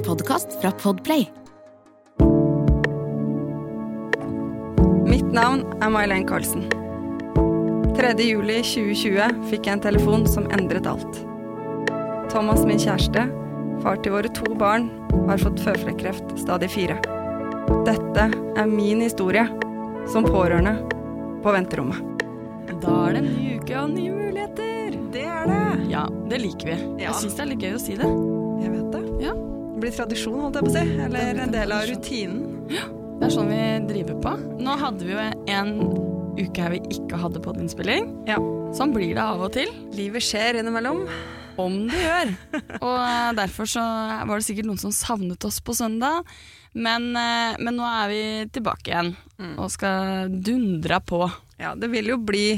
En podkast fra Podplay. Mitt navn er May-Len Carlsen. 3. juli 2020 fikk jeg en telefon som endret alt. Thomas, min kjæreste, far til våre to barn, har fått føflekkreft stadig fire. Dette er min historie som pårørende på venterommet. Da er det en ny uke og nye muligheter. Det er det. Ja, det liker vi. Ja. Jeg syns det er litt gøy å si det. Blir tradisjon, holdt jeg på å si. Eller en del av rutinen. Ja, Det er sånn vi driver på. Nå hadde vi jo en uke her vi ikke hadde podinnspilling. Ja. Sånn blir det av og til. Livet skjer innimellom. Om det gjør. Og eh, derfor så var det sikkert noen som savnet oss på søndag. Men, eh, men nå er vi tilbake igjen og skal dundre på. Ja, det vil jo bli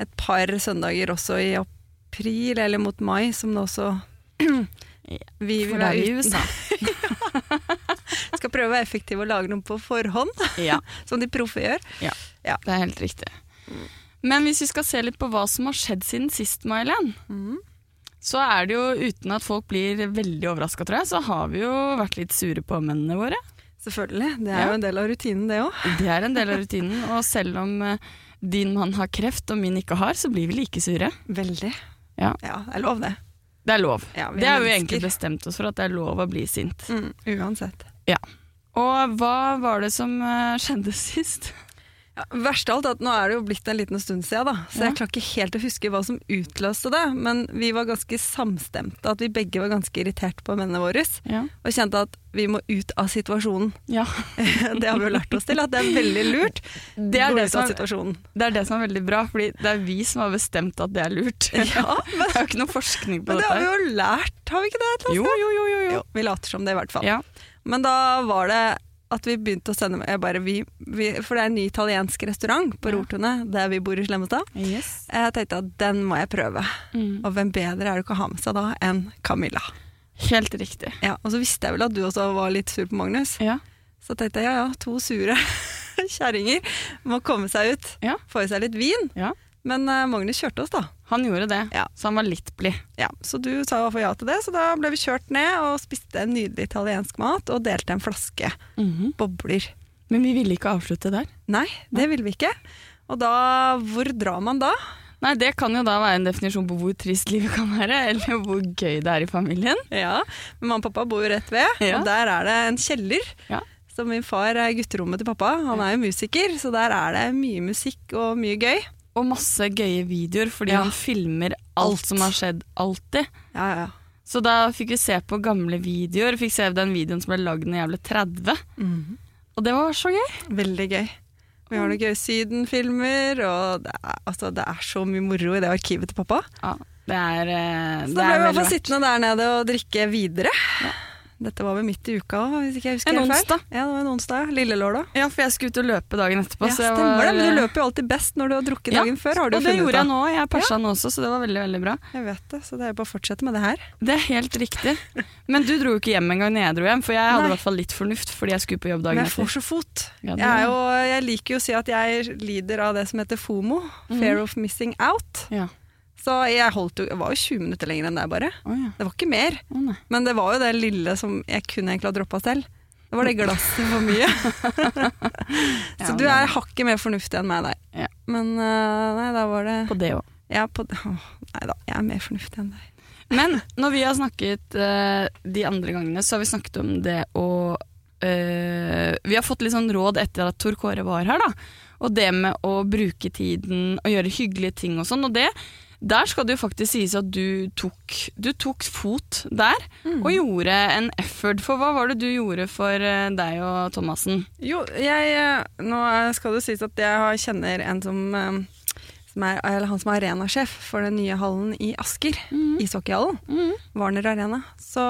et par søndager også i april, eller mot mai, som det også vi vil være i. USA. Skal prøve å være effektive og lage noe på forhånd, Ja, som de proffe gjør. ja, Ja. det er helt riktig. Men hvis vi skal se litt på hva som har skjedd siden sist, May-Len, Mhm. så er det jo uten at folk blir veldig overraska, tror jeg, så har vi jo vært litt sure på mennene våre. Selvfølgelig. Det er Ja. jo en del av rutinen, det òg. Det er en del av rutinen, og selv om eh, din mann har kreft og min ikke har, så blir vi like sure. Veldig. Ja. ja, det er lov, det. Det er lov. Ja, det er har vi jo egentlig bestemt oss for, at det er lov å bli sint. Mm, uansett. Og hva var det som eh, skjedde sist? Ja, verst av alt at nå er det jo blitt en liten stund siden, da. så Ja. jeg klarer ikke helt å huske hva som utløste det. Men vi var ganske samstemte, at vi begge var ganske irritert på mennene våre. Ja. Og kjente at vi må ut av situasjonen. ja. det har vi jo lært oss til, at det er veldig lurt. Det er det, som er, det er det som er veldig bra, fordi det er vi som har bestemt at det er lurt. Ja, men, Det er jo ikke noe forskning på men det har vi jo lært, har vi ikke det? Jo, jo, jo, jo. jo. Jo, vi later som det i hvert fall. Ja. Men da var det at vi begynte å sende jeg bare, vi, vi, For det er en ny italiensk restaurant på Ja. Rortunet, der vi bor i Slemmestad. Yes. Jeg tenkte at den må jeg prøve. Mm. Og hvem bedre er det ikke å ha med seg da enn Camilla? Helt riktig. Ja, og så visste jeg vel at du også var litt sur på Magnus. Ja. Så tenkte jeg ja ja, to sure kjerringer må komme seg ut. Ja. Få i seg litt vin. Ja. Men uh, Magnus kjørte oss, da. Han gjorde det, Ja. så han var litt blid. Ja, Så du sa i hvert fall ja til det, så da ble vi kjørt ned og spiste en nydelig italiensk mat og delte en flaske bobler. Men vi ville ikke avslutte der. Nei, det ville vi ikke. Og da, hvor drar man da? Nei, Det kan jo da være en definisjon på hvor trist livet kan være, eller hvor gøy det er i familien. Ja, men Mamma og pappa bor jo rett ved, Ja. og der er det en kjeller. Ja. Så min far er gutterommet til pappa. Han er jo musiker, så der er det mye musikk og mye gøy. Og masse gøye videoer, fordi Ja. han filmer alt, Alt. som har skjedd, alltid. Ja, ja, ja. Så da fikk vi se på gamle videoer, fikk se den videoen som ble lagd når jeg ble 30. Mhm. Og det var så gøy. Veldig gøy. Vi har noen gøye Syden-filmer, og det er, altså, det er så mye moro i det arkivet til pappa. Ja, det er, det Så da ble vi i hvert fall sittende der nede og drikke videre. Dette var vel midt i uka òg, hvis ikke jeg husker En helt feil. onsdag. Ja, det var en onsdag. ja. Lille lørdag. Ja, for jeg skulle ut og løpe dagen etterpå. Ja, så stemmer var, det, men du løper jo alltid best når du har drukket Ja, dagen før, har du Og jo det gjorde jeg nå. Jeg persa nå også, så det var veldig veldig bra. Jeg vet det, så det er jo bare å fortsette med det her. Det er helt riktig. Men du dro jo ikke hjem engang når jeg dro hjem, for jeg hadde Nei. i hvert fall litt fornuft fordi jeg skulle på jobb Men dagen jeg får etter. så fot. Ja, Jeg, er jo, jeg liker jo å si at jeg lider av det som heter FOMO, Fear of Missing Out. Ja. Så jeg, holdt jo, jeg var jo 20 minutter lenger enn det, bare. Oh, ja. Det var ikke mer. Oh. Men det var jo det lille som jeg kunne egentlig ha droppa selv. Det var det glasset for mye. så du er hakket mer fornuftig enn meg der. Ja. Men øh, nei, da var det På det òg. ja, på, åh, Nei da, jeg er mer fornuftig enn deg. Men når vi har snakket uh, de andre gangene, så har vi snakket om det å uh, Vi har fått litt sånn råd etter at Tor Kåre var her, da. Og det med å bruke tiden og gjøre hyggelige ting og sånn. Og det, der skal det jo faktisk sies at du tok, du tok fot der, og gjorde en effort. For hva var det du gjorde for eh, deg og Thomassen? Jo, jeg øh, Nå skal det sies at jeg kjenner en som, øh, som er, eller han som er arenasjef for den nye hallen i Asker. Ishockeyhallen. Mm. Warner Arena. Så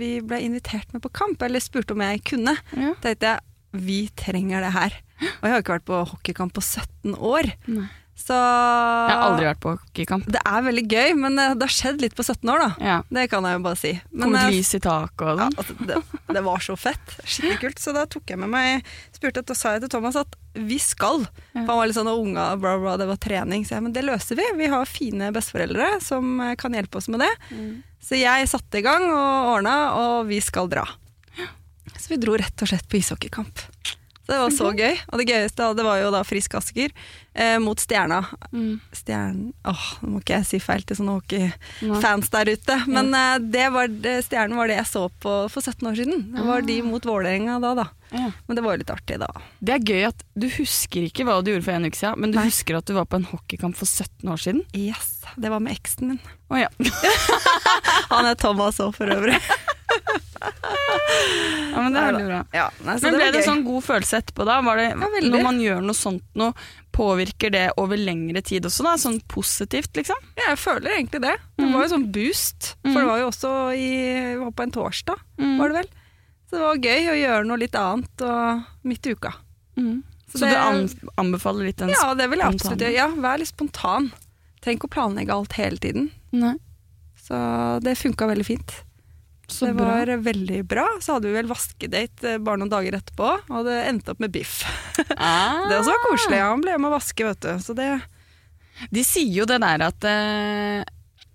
vi ble invitert med på kamp, eller spurte om jeg kunne. Ja. tenkte jeg vi trenger det her. Og jeg har ikke vært på hockeykamp på 17 år. Nei. Så Jeg har aldri vært på hockeykamp. Det er veldig gøy, men det det har skjedd litt på 17 år, da. Ja. Det kan jeg jo bare si. Men eh, lys i taket og ja, sånn. altså, det, det var så fett. Skikkelig kult. Så da tok jeg med meg spurte, Da sa jeg til Thomas at vi skal. Ja. For han var litt sånn og unga, bla, bla, det var trening. Så jeg men det løser vi. Vi har fine besteforeldre som eh, kan hjelpe oss med det. Så jeg satte i gang og ordna, og vi skal dra. Så vi dro rett og slett på ishockeykamp. Det var så gøy. Og det gøyeste det var jo da Frisk Asker eh, mot Stjerna. Mm. Stjernen Åh, nå må ikke jeg si feil til sånne hockeyfans der ute. Men eh, det var Stjernen var det jeg så på for 17 år siden. Det var de mot Vålerenga da, da. Ja. Men det var jo litt artig da. Det er gøy at du husker ikke hva du gjorde for en uke siden, men du Nei. husker at du var på en hockeykamp for 17 år siden. Yes, det var med eksen min. Å ja. Han er Thomas òg, for øvrig. ja, men det er veldig bra. Ja, nei, Men det ble det gøy. sånn god følelse etterpå da? Var det, Ja, når man gjør noe sånt noe, påvirker det over lengre tid også da? Sånn positivt, liksom? Ja, jeg føler egentlig det. Det var jo sånn boost. For det var jo også i, var på en torsdag, Mm. var det vel. Så det var gøy å gjøre noe litt annet og midt i uka. Mm. Så, Så det- du anbefaler litt den Ja, det vil jeg absolutt gjøre. Ja, vær litt spontan. Trenger ikke å planlegge alt hele tiden. Nei, Så det funka veldig fint. Så det bra. var veldig bra. Så hadde vi vel vaskedate eh, bare noen dager etterpå, og det endte opp med biff. Ah. Det også var koselig. Han ble med å vaske, vet du. Så det De sier jo det der at eh,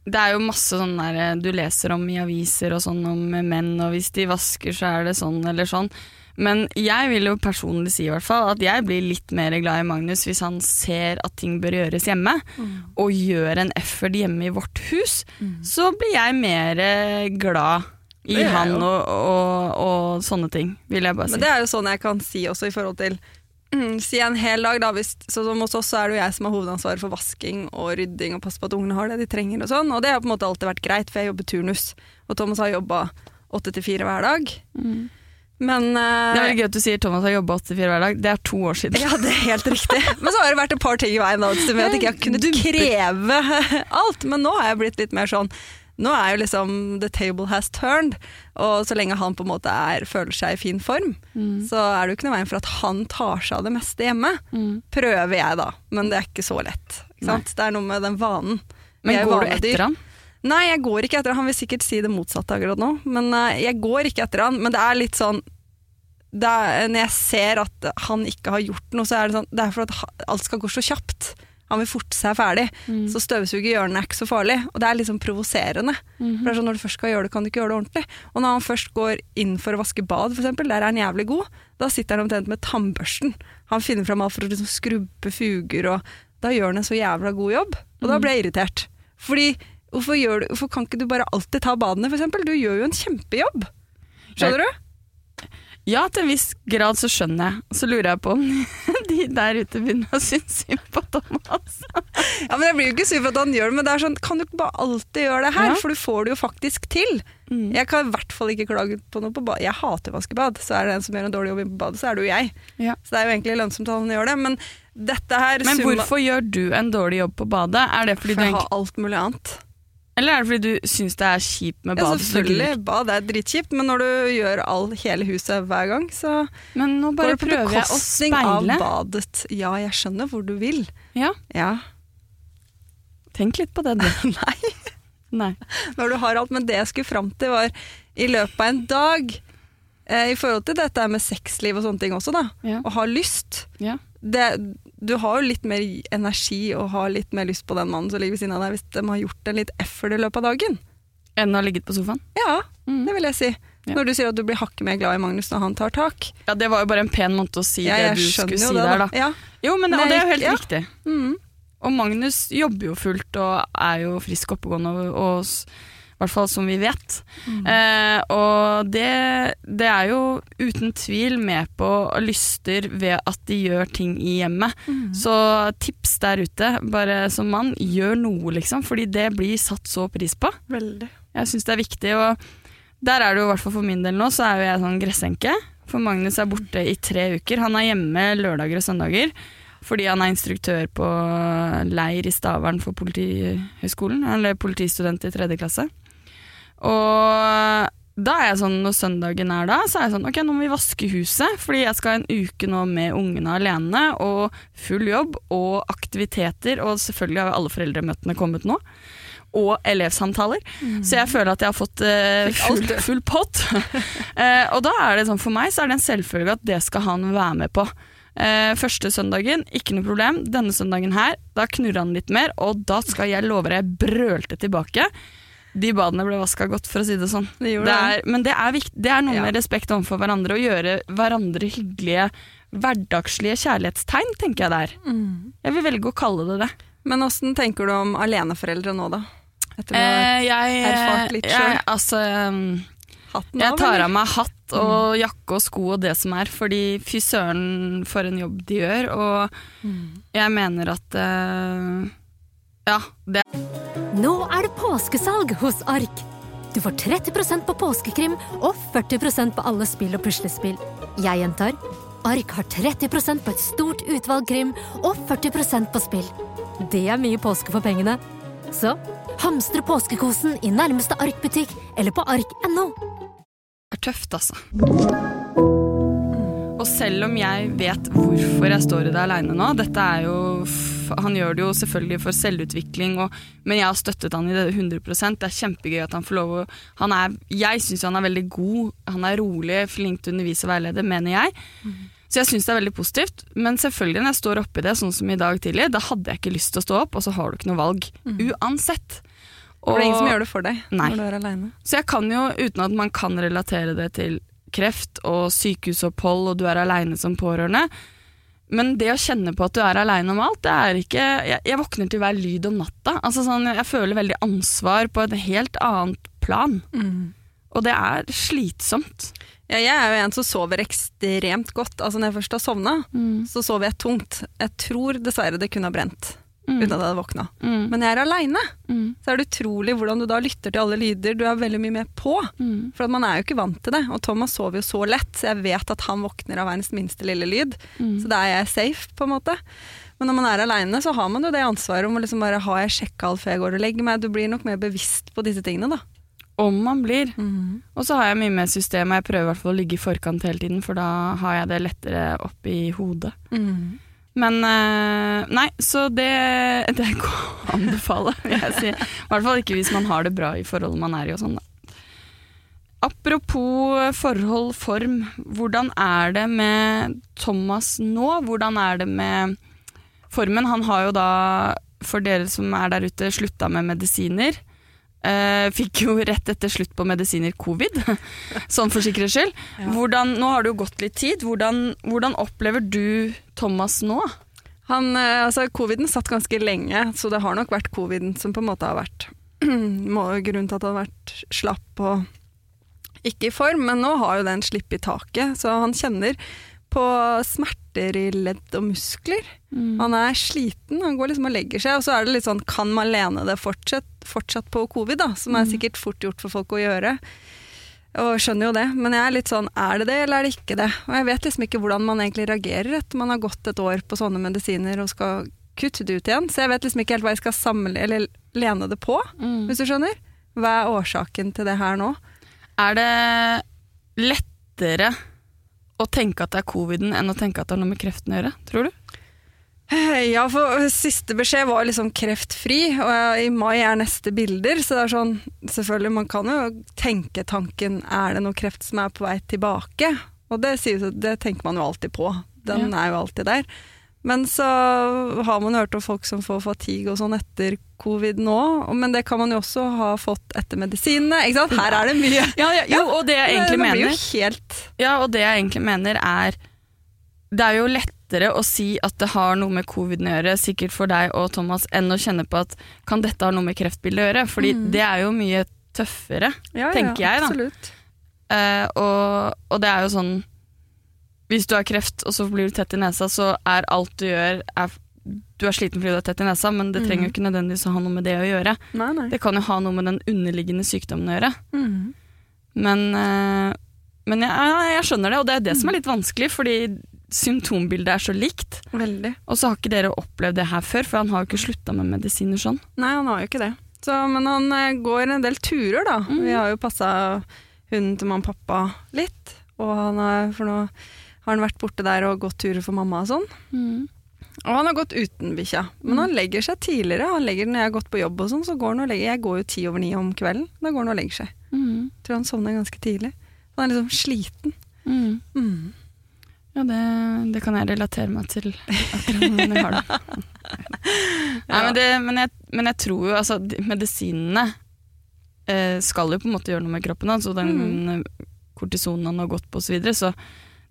det er jo masse sånn der eh, du leser om i aviser og sånn om menn, og hvis de vasker så er det sånn eller sånn. Men jeg vil jo personlig si i hvert fall at jeg blir litt mer glad i Magnus hvis han ser at ting bør gjøres hjemme, og gjør en effort hjemme i vårt hus. Så blir jeg mer glad i han og, og, og sånne ting, vil jeg bare si. Men det er jo sånn jeg kan si også i forhold til mm, Si en hel dag, da. Hvis, så som hos oss så er det jo jeg som har hovedansvaret for vasking og rydding og passe på at ungene har det de trenger og sånn. Og det har på en måte alltid vært greit, for jeg jobber turnus. Og Thomas har jobba åtte til fire hver dag. Mm. Men uh, Det er veldig gøy at du sier Thomas har jobba 84 hver dag. Det er to år siden. Ja, det er helt riktig. Men så har det vært et par ting i veien da, som gjør at jeg ikke har kunnet kreve alt. Men nå har jeg blitt litt mer sånn Nå er jo liksom the table has turned, og så lenge han på en måte er, føler seg i fin form, Mm. så er det jo ikke noe veien for at han tar seg av det meste hjemme. Mm. Prøver jeg da, men det er ikke så lett. Ikke? Det er noe med den vanen. Men går du etter han? Nei, jeg går ikke etter han. Han vil sikkert si det motsatte akkurat nå. Men eh, jeg går ikke etter han. Men det er litt sånn er, Når jeg ser at han ikke har gjort noe, så er det sånn Det er for at alt skal gå så kjapt. Han vil forte seg ferdig. Mm. Så støvsuge hjørnene er ikke så farlig. Og det er liksom provoserende. Mhm. For det er sånn, Når du først skal gjøre det, kan du ikke gjøre det ordentlig. Og når han først går inn for å vaske bad, eksempel, der er han jævlig god, da sitter han omtrent med tannbørsten. Han finner fram alt for å liksom skrubbe fuger, og da gjør han en så jævla god jobb. Og da Mhm. blir jeg irritert. Fordi hvorfor, du, hvorfor kan ikke du bare alltid ta badene, eksempel? Du gjør jo en kjempejobb. Skjønner du? Ja, til en viss grad så skjønner jeg. Så lurer jeg på om de der ute begynner å synes synd på Thomas. Ja, men Jeg blir jo ikke sur for at han gjør det, men det er sånn, kan du ikke bare alltid gjøre det her? Ja. For du får det jo faktisk til. Mm. Jeg kan i hvert fall ikke klage på noe på bad. Jeg hater vaskebad. så er det en som gjør en dårlig jobb på badet, så er det jo jeg. Ja. Så det er jo egentlig lønnsomt at han gjør det, men dette her Men hvorfor gjør du en dårlig jobb på badet? Er det fordi For du jeg egentlig, har alt mulig annet. Eller er det fordi du syns det er kjipt med bad? Ja, selvfølgelig, bad er dritkjipt, men når du gjør all, hele huset hver gang, så Men nå bare prøver jeg å bekostning av badet. Ja, jeg skjønner hvor du vil. Ja, Ja. tenk litt på det, du. Nei. Nei. når du har alt. Men det jeg skulle fram til, var i løpet av en dag eh, I forhold til dette med sexliv og sånne ting også, da. Ja. Å ha lyst. Ja. Det, du har jo litt mer energi og har litt mer lyst på den mannen som ligger ved siden av deg, hvis de har gjort en litt effort i løpet av dagen. Enn å ha ligget på sofaen? Ja, Mm. det vil jeg si. Ja. Når du sier at du blir hakket mer glad i Magnus når han tar tak. Ja, det var jo bare en pen måte å si Ja, det du skulle si det, der, da. Ja. Jo, men Nei, og det er jo helt riktig. Mm. Og Magnus jobber jo fullt og er jo frisk oppegående, og, og hvert fall som vi vet. Mm. Eh, og det, det er jo uten tvil med på lyster ved at de gjør ting i hjemmet. Mm. Så tips der ute, bare som mann, gjør noe, liksom. Fordi det blir satt så pris på. Veldig. Jeg syns det er viktig. Og der er det jo i hvert fall for min del nå, så er jo jeg sånn gressenke. For Magnus er borte i tre uker. Han er hjemme lørdager og søndager. Fordi han er instruktør på leir i Stavern for Politihøgskolen. Eller politistudent i tredje klasse. Og da er jeg sånn, når søndagen er da, så er jeg sånn ok, nå må vi vaske huset. Fordi jeg skal en uke nå med ungene alene, og full jobb og aktiviteter. Og selvfølgelig har jo alle foreldremøtene kommet nå. Og elevsamtaler. Så jeg føler at jeg har fått uh, full, full pott. uh, og da er det sånn for meg så er det en selvfølge at det skal han være med på. Uh, første søndagen, ikke noe problem. Denne søndagen her, da knurrer han litt mer, og da skal jeg love deg, jeg brølte tilbake. De badene ble vaska godt, for å si det sånn. Det gjorde Det er, men det er, viktig, det er noe Ja. med respekt overfor hverandre, å gjøre hverandre hyggelige, hverdagslige kjærlighetstegn, tenker jeg det er. Mm. Jeg vil velge å kalle det det. Men åssen tenker du om aleneforeldre nå, da? Etter å ha Eh, jeg, erfart litt sjøl? altså, um, hatten jeg tar av meg hatt og jakke og sko og det som er, fordi fy søren for en jobb de gjør, og Mm. jeg mener at eh, Ja, det Nå er det påskesalg hos Ark. Du får 30% på påskekrim og 40% på alle spill og puslespill. Jeg gjentar Ark har 30% på et stort utvalg krim og 40% på spill. Det er mye påske for pengene. Så hamstre påskekosen i nærmeste Ark-butikk eller på ark.no. Det er tøft, altså. Og selv om jeg vet hvorfor jeg står i det aleine nå Dette er jo Han gjør det jo selvfølgelig for selvutvikling, og, men jeg har støttet han i det 100 Det er kjempegøy at han får lov å han er, Jeg syns han er veldig god. Han er rolig, flink til å undervise og veilede, mener jeg. Så jeg syns det er veldig positivt. Men selvfølgelig når jeg står oppi det, sånn som i dag tidlig, da hadde jeg ikke lyst til å stå opp, og så har du ikke noe valg. Uansett. Og, det er ingen som gjør det for deg Nei. når du er aleine. så jeg kan jo, uten at man kan relatere det til kreft og sykehusopphold, og du er aleine som pårørende Men det å kjenne på at du er aleine om alt, det er ikke Jeg, jeg våkner til hver lyd om natta. Altså sånn, jeg føler veldig ansvar på et helt annet plan. Og det er slitsomt. Ja, jeg er jo en som sover ekstremt godt. Altså Når jeg først har sovna, så sover jeg tungt. Jeg tror dessverre det kunne ha brent Mm. uten at jeg hadde våkna. Mm. Men jeg er aleine, Mm. så er det utrolig hvordan du da lytter til alle lyder. Du er veldig mye mer på. Mm. For at man er jo ikke vant til det. Og Thomas sover jo så lett, så jeg vet at han våkner av verdens minste lille lyd. Mm. Så da er jeg safe, på en måte. Men når man er aleine, så har man jo det ansvaret om å liksom bare ha jeg sjekka alt før jeg går og legger meg. Du blir nok mer bevisst på disse tingene, da. Om man blir. Og så har jeg mye mer system, og jeg prøver i hvert fall å ligge i forkant hele tiden, for da har jeg det lettere opp i hodet. Men eh, nei, så det, det ikke å anbefale, vil jeg si. I hvert fall ikke hvis man har det bra i forholdet man er i og sånn, da. Apropos forhold, form. Hvordan er det med Thomas nå? Hvordan er det med formen? Han har jo da, for dere som er der ute, slutta med medisiner. Eh, fikk jo rett etter slutt på medisiner covid, sånn for sikkerhets skyld. Hvordan, nå har det jo gått litt tid. Hvordan, hvordan opplever du Thomas nå? Han, eh, altså, Coviden satt ganske lenge, så det har nok vært coviden som på en måte har vært grunnen til at han har vært slapp og ikke i form. Men nå har jo den slipp i taket, så han kjenner på smerter i ledd og muskler. Han er sliten, han går liksom og legger seg. Og så er det litt sånn, kan man lene det fortsatt, fortsatt på covid, da, som er sikkert fort gjort for folk å gjøre. Og skjønner jo det, men jeg er litt sånn, er det det eller er det ikke det? Og jeg vet liksom ikke hvordan man egentlig reagerer etter man har gått et år på sånne medisiner og skal kutte det ut igjen. Så jeg vet liksom ikke helt hva jeg skal samle, eller lene det på, Mm. hvis du skjønner. Hva er årsaken til det her nå? Er det lettere å tenke at det er coviden enn å tenke at det har noe med kreften å gjøre, tror du? Ja, for siste beskjed var liksom kreftfri, og i mai er neste bilder, så det er sånn, selvfølgelig, man kan jo tenke tanken, er det noe kreft som er på vei tilbake? Og det, det tenker man jo alltid på, den er jo alltid der. Men så har man hørt om folk som får fatigue og sånn etter covid nå, men det kan man jo også ha fått etter medisinene, ikke sant? Her er det mye. Ja, ja, jo, og det jeg egentlig mener. Ja, og det jeg egentlig mener er Det er jo lettere å si at det har noe med coviden å gjøre, sikkert for deg og Thomas, enn å kjenne på at kan dette ha noe med kreftbildet å gjøre? Fordi det er jo mye tøffere, Ja, tenker jeg, da. Absolutt. Uh, og, og det er jo sånn Hvis du har kreft, og så blir du tett i nesa, så er alt du gjør er, Du er sliten fordi du er tett i nesa, men det trenger jo ikke nødvendigvis å ha noe med det å gjøre. Nei, nei. Det kan jo ha noe med den underliggende sykdommen å gjøre. Mm. Men, uh, men jeg, jeg skjønner det, og det er det som er litt vanskelig, fordi symptombildet er så likt. Veldig. Og så har ikke dere opplevd det her før, for han har jo ikke slutta med medisiner sånn. Nei, han har jo ikke det. Så, men han eh, går en del turer, da. Mm. Vi har jo passa hunden til mamma og pappa litt. Og han har, for nå har han vært borte der og gått turer for mamma og sånn. Og han har gått uten bikkja. Men han legger seg tidligere. Han legger Når jeg har gått på jobb og sånn, så går han og legger Jeg går jo ti over ni om kvelden. Da går han og legger seg. Mm. Tror han sovner ganske tidlig. Han er liksom sliten. Mm. Ja, det, det kan jeg relatere meg til akkurat når jeg har det. Nei, men, det men, jeg, men jeg tror jo altså medisinene eh, skal jo på en måte gjøre noe med kroppen hans, og den mm. kortisonen han har gått på osv. Så, videre, så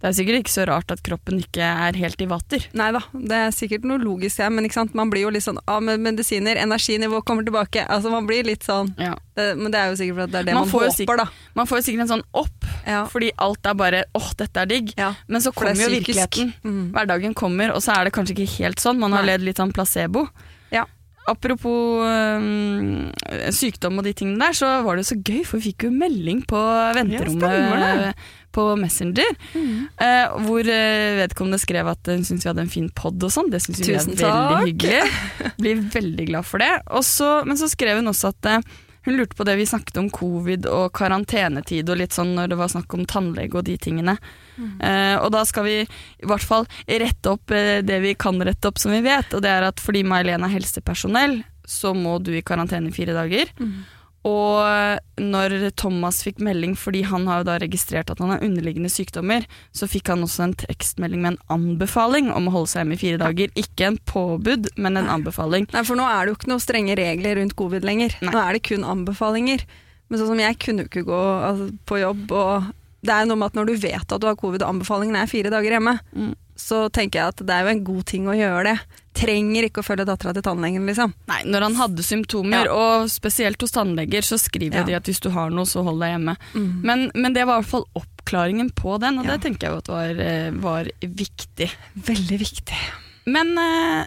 det er sikkert ikke så rart at kroppen ikke er helt i vater. Nei da, det er sikkert noe logisk her, men man blir jo litt sånn ah, med medisiner, energinivå kommer tilbake. Altså Man blir litt sånn Ja. det, Men det er jo sikkert for det er det Man man, håper, sikkert, da. Man får jo sikkert en sånn opp, Ja. fordi alt er bare åh, dette er digg. Ja. Men så kommer er jo virkeligheten. Mm. Hverdagen kommer, og så er det kanskje ikke helt sånn. Man har ledd litt sånn placebo. Ja. Apropos øhm, sykdom og de tingene der, så var det så gøy, for vi fikk jo melding på venterommet på Messenger, Mm. eh, hvor eh, vedkommende skrev at hun syntes vi hadde en fin pod og sånn. Det syns vi er veldig hyggelig. Blir veldig glad for det. Også, men så skrev hun også at eh, hun lurte på det vi snakket om covid og karantenetid og litt sånn når det var snakk om tannlege og de tingene. Eh, og da skal vi i hvert fall rette opp eh, det vi kan rette opp som vi vet, og det er at fordi May-Helen er helsepersonell, så må du i karantene i fire dager. Og når Thomas fikk melding, fordi han har jo da registrert at han har underliggende sykdommer, så fikk han også en tekstmelding med en anbefaling om å holde seg hjemme i fire dager. Ikke en påbud, men en anbefaling. Nei, for nå er det jo ikke noen strenge regler rundt covid lenger. Nei. Nå er det kun anbefalinger. Men sånn som jeg kunne jo ikke gå altså, på jobb, og det er noe med at når du vet at du har covid og anbefalingen er fire dager hjemme, Mm. så tenker jeg at det er jo en god ting å gjøre det. Trenger ikke å følge dattera til tannlegen, liksom. Nei, når han hadde symptomer, Ja. og spesielt hos tannleger, så skriver Ja. de at hvis du har noe, så hold deg hjemme. Men, men det var i hvert fall oppklaringen på den, og Ja. det tenker jeg jo at var, eh, var viktig. Veldig viktig. Men eh,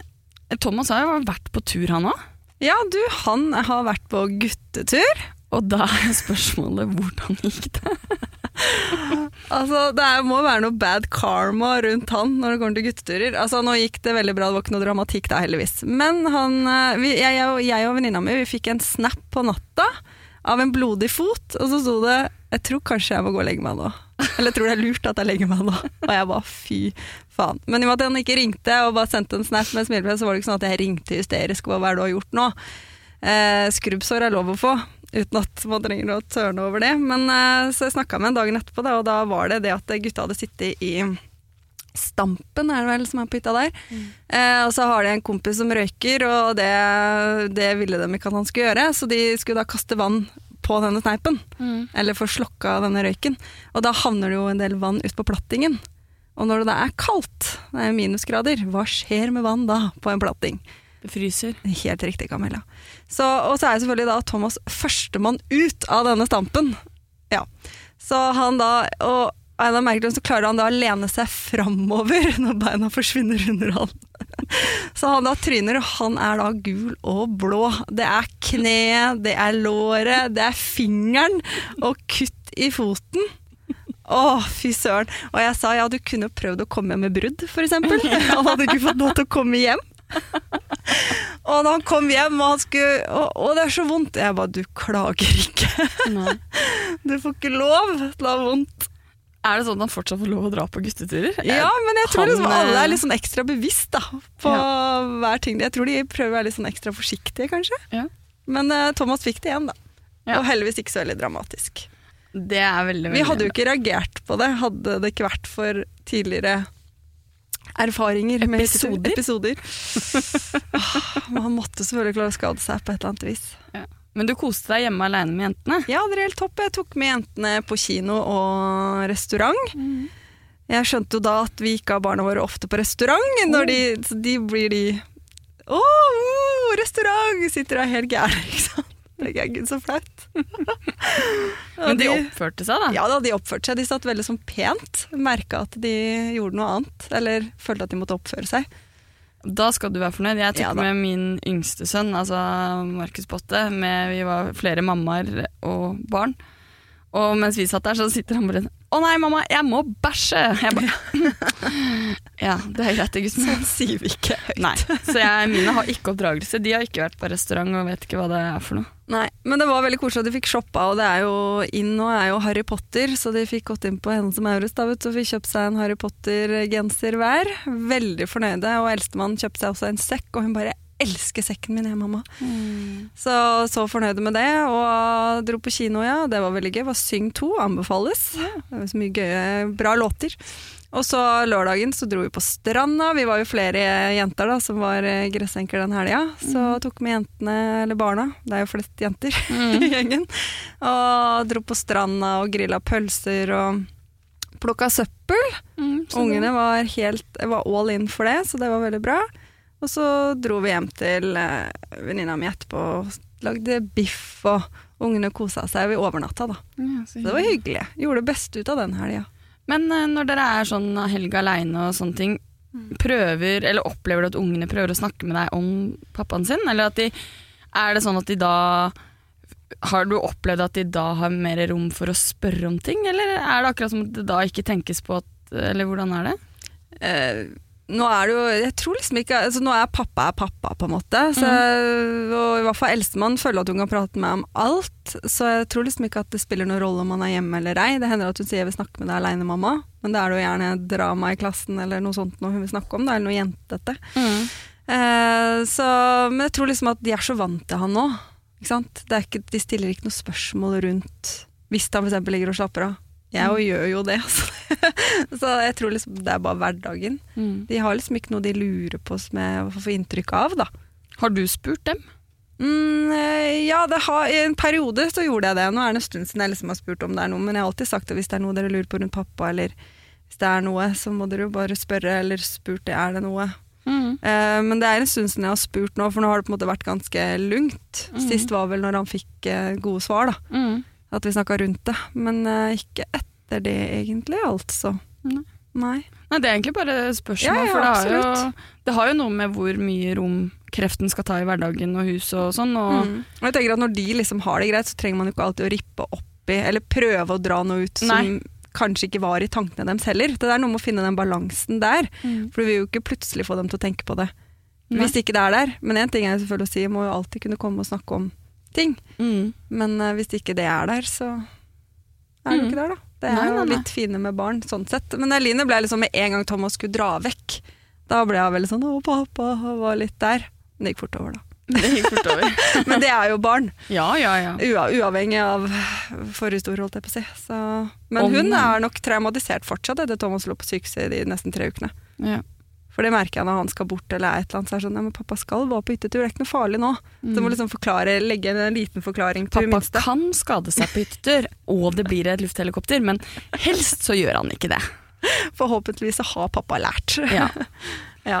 Thomas har jo vært på tur, han òg. Ja, du, han har vært på guttetur. Og da er spørsmålet hvordan gikk det? Altså, Det må være noe bad karma rundt han når det kommer til gutteturer. Altså, Nå gikk det veldig bra, det var ikke noe dramatikk da, heldigvis. Men han, eh, vi, jeg, jeg, og- jeg og venninna mi vi fikk en snap på natta av en blodig fot, og så sto det 'Jeg tror kanskje jeg må gå og legge meg nå'. Eller 'jeg tror det er lurt at jeg legger meg nå'. Og jeg bare fy faen. Men i og med at han ikke ringte og bare sendte en snap med smilefjes, så var det ikke sånn at jeg ringte hysterisk 'hva er det du har gjort nå'? Eh, skrubbsår er lov å få, uten at man trenger å tørne over det. Men eh, så jeg snakka med en dagen etterpå, da, og da var det det at gutta hadde sittet i Stampen, er det vel, som er på hytta der. Eh, og så har de en kompis som røyker, og det, det ville de ikke at han skulle gjøre, så de skulle da kaste vann på denne sneipen. Eller få slokka denne røyken. Og da havner det jo en del vann ut på plattingen. Og når det da er kaldt, det er minusgrader, hva skjer med vann da på en platting? Fryser. Helt riktig, Camilla. Så, og så er selvfølgelig da Thomas førstemann ut av denne stampen. Ja. Så han da Og av Merkelund, så klarer han da å lene seg framover når beina forsvinner under han. Så han da tryner, og han er da gul og blå. Det er kneet, det er låret, det er fingeren og kutt i foten. Å, fy søren. Og jeg sa ja, du kunne prøvd å komme hjem med brudd, eksempel. Han hadde ikke fått lov til å komme hjem. Og da han kom hjem, og han skulle å det er så vondt. Jeg bare, du klager ikke. Du får ikke lov til å ha vondt. Er det sånn at han fortsatt får lov å dra på gutteturer? Ja, men jeg tror han, liksom alle eh, er litt sånn ekstra bevisst da, på hver ting. Jeg tror de prøver å være litt sånn ekstra forsiktige, kanskje. Ja. Men uh, Thomas fikk det igjen, da. Ja. Og heldigvis ikke så veldig dramatisk. Det er veldig, veldig Vi hadde jo ikke reagert på det, hadde det ikke vært for tidligere erfaringer med Episoder? episoder. Ah, Man måtte selvfølgelig klare å skade seg på et eller annet vis. Men du koste deg hjemme alene med jentene? Ja, det er helt topp. Jeg tok med jentene på kino og restaurant. Jeg skjønte jo da at vi ikke har barna våre ofte på restaurant. Når de, så de blir de Å, oh, restaurant! Sitter der helt gærne, ikke sant. Tenker jeg, gud så flaut. Men de oppførte seg, da? Ja da, de oppførte seg. De satt veldig sånn pent. Merka at de gjorde noe annet. Eller følte at de måtte oppføre seg. Da skal du være fornøyd. Jeg tok Ja med min yngste sønn, altså Markus Botte. Med, vi var flere mammaer og barn. Og mens vi satt der, så sitter han bare Å nei, mamma, jeg må bæsje! Jeg bare, ja, det er greit, min. Sånn sier vi ikke høyt. Nei, så jeg, mine har ikke oppdragelse. De har ikke vært på restaurant og vet ikke hva det er for noe. Nei, men det var veldig koselig at de fikk shoppa, og det er jo inn nå er jo Harry Potter, så de fikk gått inn på henne som Maurits da, vet og fikk kjøpt seg en Harry Potter-genser hver. Veldig fornøyde, og eldstemann kjøpte seg også en sekk, og hun bare elsker sekken min, jeg, mamma. Så så fornøyde med det, og dro på kino, ja. Det var veldig gøy. Var Syng 2, anbefales. Det var så mye gøye, bra låter. Og så lørdagen så dro vi på stranda. Vi var jo flere jenter da, som var eh, gressenker den helga. Så tok med jentene, eller barna, det er jo flest jenter i gjengen, og dro på stranda og grilla pølser og plukka søppel. Mm, Ungene var helt var all in for det, så det var veldig bra. Og så dro vi hjem til eh, venninna mi etterpå og lagde biff, og ungene kosa seg. Vi overnatta, da. Ja, så Så det var hyggelig. Gjorde det beste ut av den helga. Men eh, når dere er sånn helg aleine og sånne ting, prøver, eller opplever du at ungene prøver å snakke med deg om pappaen sin? Eller at de, er det sånn at de da Har du opplevd at de da har mer rom for å spørre om ting, eller er det akkurat som at det da ikke tenkes på at Eller hvordan er det? Eh, nå er det jo Jeg tror liksom ikke altså Nå er pappa er pappa, på en måte. Så, Og i hvert fall eldstemann føler at hun kan prate med om alt. Så jeg tror liksom ikke at det spiller noen rolle om han er hjemme eller ei. Det hender at hun sier 'jeg vil snakke med deg aleine, mamma', men da er det jo gjerne drama i klassen eller noe sånt noe hun vil snakke om, da, eller noe jentete. Eh, så, men jeg tror liksom at de er så vant til han nå. Ikke sant? Det er ikke, de stiller ikke noe spørsmål rundt hvis han f.eks. ligger og slapper av. Jeg jo gjør jo det, altså. så jeg tror liksom det er bare hverdagen. Mm. De har liksom ikke noe de lurer på som jeg får inntrykk av, da. Har du spurt dem? Mm, eh, ja, det har, i en periode så gjorde jeg det. Nå er det en stund siden jeg liksom har spurt om det er noe, men jeg har alltid sagt at hvis det er noe dere lurer på rundt pappa, eller hvis det er noe, så må dere jo bare spørre, eller spurt er det noe. Mm. Uh, men det er en stund siden jeg har spurt nå, for nå har det på en måte vært ganske lungt. Mhm. Sist var vel når han fikk uh, gode svar, da. At vi snakka rundt det. Men eh, ikke etter det, egentlig, altså. Nei. Nei. Nei, det er egentlig bare spørsmål, Ja, ja, for det har, jo, det har jo noe med hvor mye rom kreften skal ta i hverdagen og huset og sånn. Og, Mm. Og jeg tenker at Når de liksom har det greit, så trenger man jo ikke alltid å rippe opp i, eller prøve å dra noe ut som Nei. kanskje ikke var i tankene deres heller. Det er noe med å finne den balansen der. Mm. For du vil jo ikke plutselig få dem til å tenke på det hvis ikke det er der. Men én ting er selvfølgelig å si, jeg må jo alltid kunne komme og snakke om ting. Mm. Men uh, hvis ikke det er der, så er det Mm. ikke der, da. Det er Nei, nei, nei. litt fine med barn, sånn sett. Men Eline ble liksom med en gang Thomas skulle dra vekk. Da ble jeg veldig sånn 'å, pappa', og var litt der. Men det gikk fort over, da. Det gikk fort over. Men det er jo barn. ja, ja, ja. Ua, uavhengig av forhistorie, holdt jeg på å si. Så, men Om- hun er nok traumatisert fortsatt etter Thomas lå på sykehuset i de nesten tre ukene. ja. For det merker jeg når han skal bort eller er et eller annet. Så er det sånn, ja, men pappa skal bare på hyttetur, det er ikke noe farlig nå. Så du må liksom forklare, legge en liten forklaring til Mm. Pappa minste. kan skade seg på hyttetur, og det blir et lufthelikopter, men helst så gjør han ikke det. Forhåpentligvis så har pappa lært. Ja. Ja.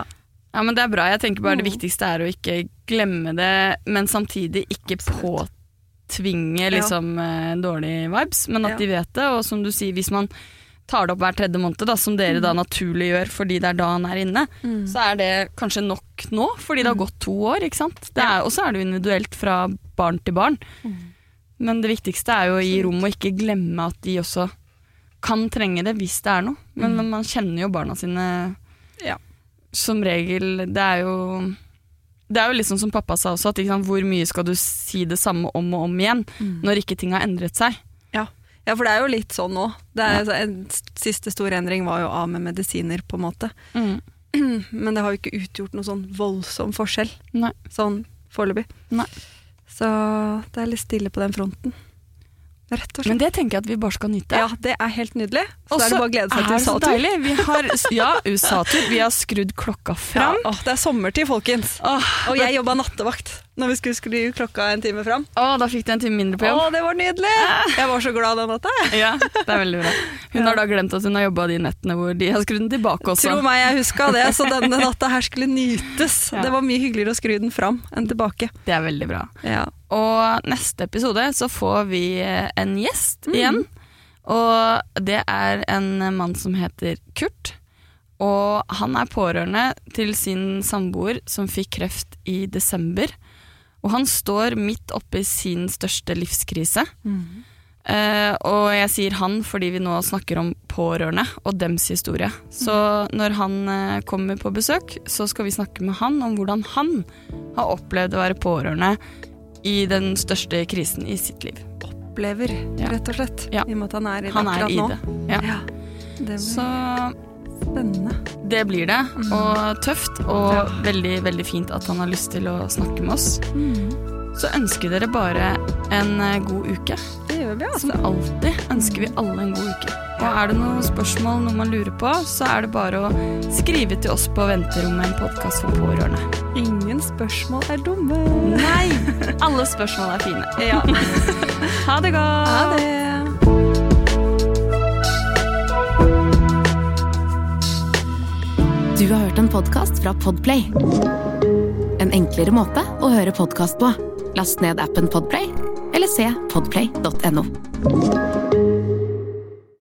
ja, men det er bra. Jeg tenker bare det Mm. viktigste er å ikke glemme det, men samtidig ikke påtvinge liksom ja. dårlige vibes, men at de vet det. Og som du sier, hvis man tar det opp hver tredje måned, da, som dere da naturlig gjør fordi det er da han er inne, Mm. så er det kanskje nok nå, fordi det har gått to år. ikke sant? Og så er det jo individuelt fra barn til barn. Men det viktigste er jo å gi rom og ikke glemme at de også kan trenge det hvis det er noe. Men, men man kjenner jo barna sine Ja. som regel. Det er jo det er jo sånn som pappa sa også, at ikke sant, hvor mye skal du si det samme om og om igjen når ikke ting har endret seg. Ja. ja, for det er jo litt sånn nå. Det er, så En siste store endring var jo av med medisiner, på en måte. Men det har jo ikke utgjort noe sånn voldsom forskjell, Nei. sånn foreløpig. Så det er litt stille på den fronten. Rett og slett. Men det tenker jeg at vi bare skal nyte. Ja, det er helt nydelig. Og Så er det bare å glede seg til USA-tur. Vi har, ja, USA-tur. Vi har skrudd klokka Ja, fram. åh, det er sommertid, folkens. Åh, Og jeg jobba nattevakt når vi skulle skru klokka en time fram. åh, da fikk du en time mindre på Å, jobb. det var nydelig! Jeg var så glad den natta. Ja, det er veldig bra. Hun har da glemt at hun har jobba de nettene hvor de har skrudd den tilbake også. Tro meg, jeg huska det, så denne natta her skulle nytes. Ja. Det var mye hyggeligere å skru den fram enn tilbake. Det er veldig bra. Ja. Og neste episode så får vi eh, en gjest Mm. igjen. Og det er en mann som heter Kurt. Og han er pårørende til sin samboer som fikk kreft i desember. Og han står midt oppe i sin største livskrise. Eh, og jeg sier han fordi vi nå snakker om pårørende og dems historie. Så når han uh, kommer på besøk, så skal vi snakke med han om hvordan han har opplevd å være pårørende i den største krisen i sitt liv. Opplever, Ja. rett og slett. Ja. I og med at han er i det Han er akkurat i nå. det. Ja. Det Så Spennende. Det blir det, og tøft, og veldig, veldig fint at han har lyst til å snakke med oss. Så ønsker dere bare en eh, god uke. Gjør vi, Som altså. alltid ønsker vi alle en god uke. Og er det noen spørsmål, noe man lurer på, så er det bare å skrive til oss på Venterommet, en podkast for pårørende. Ingen spørsmål er dumme. Nei! Alle spørsmål er fine. Ja. Ha det godt! Ha det. Du har hørt en podkast fra Podplay. En enklere måte å høre podkast på. Last ned appen Podplay, se podplay.no.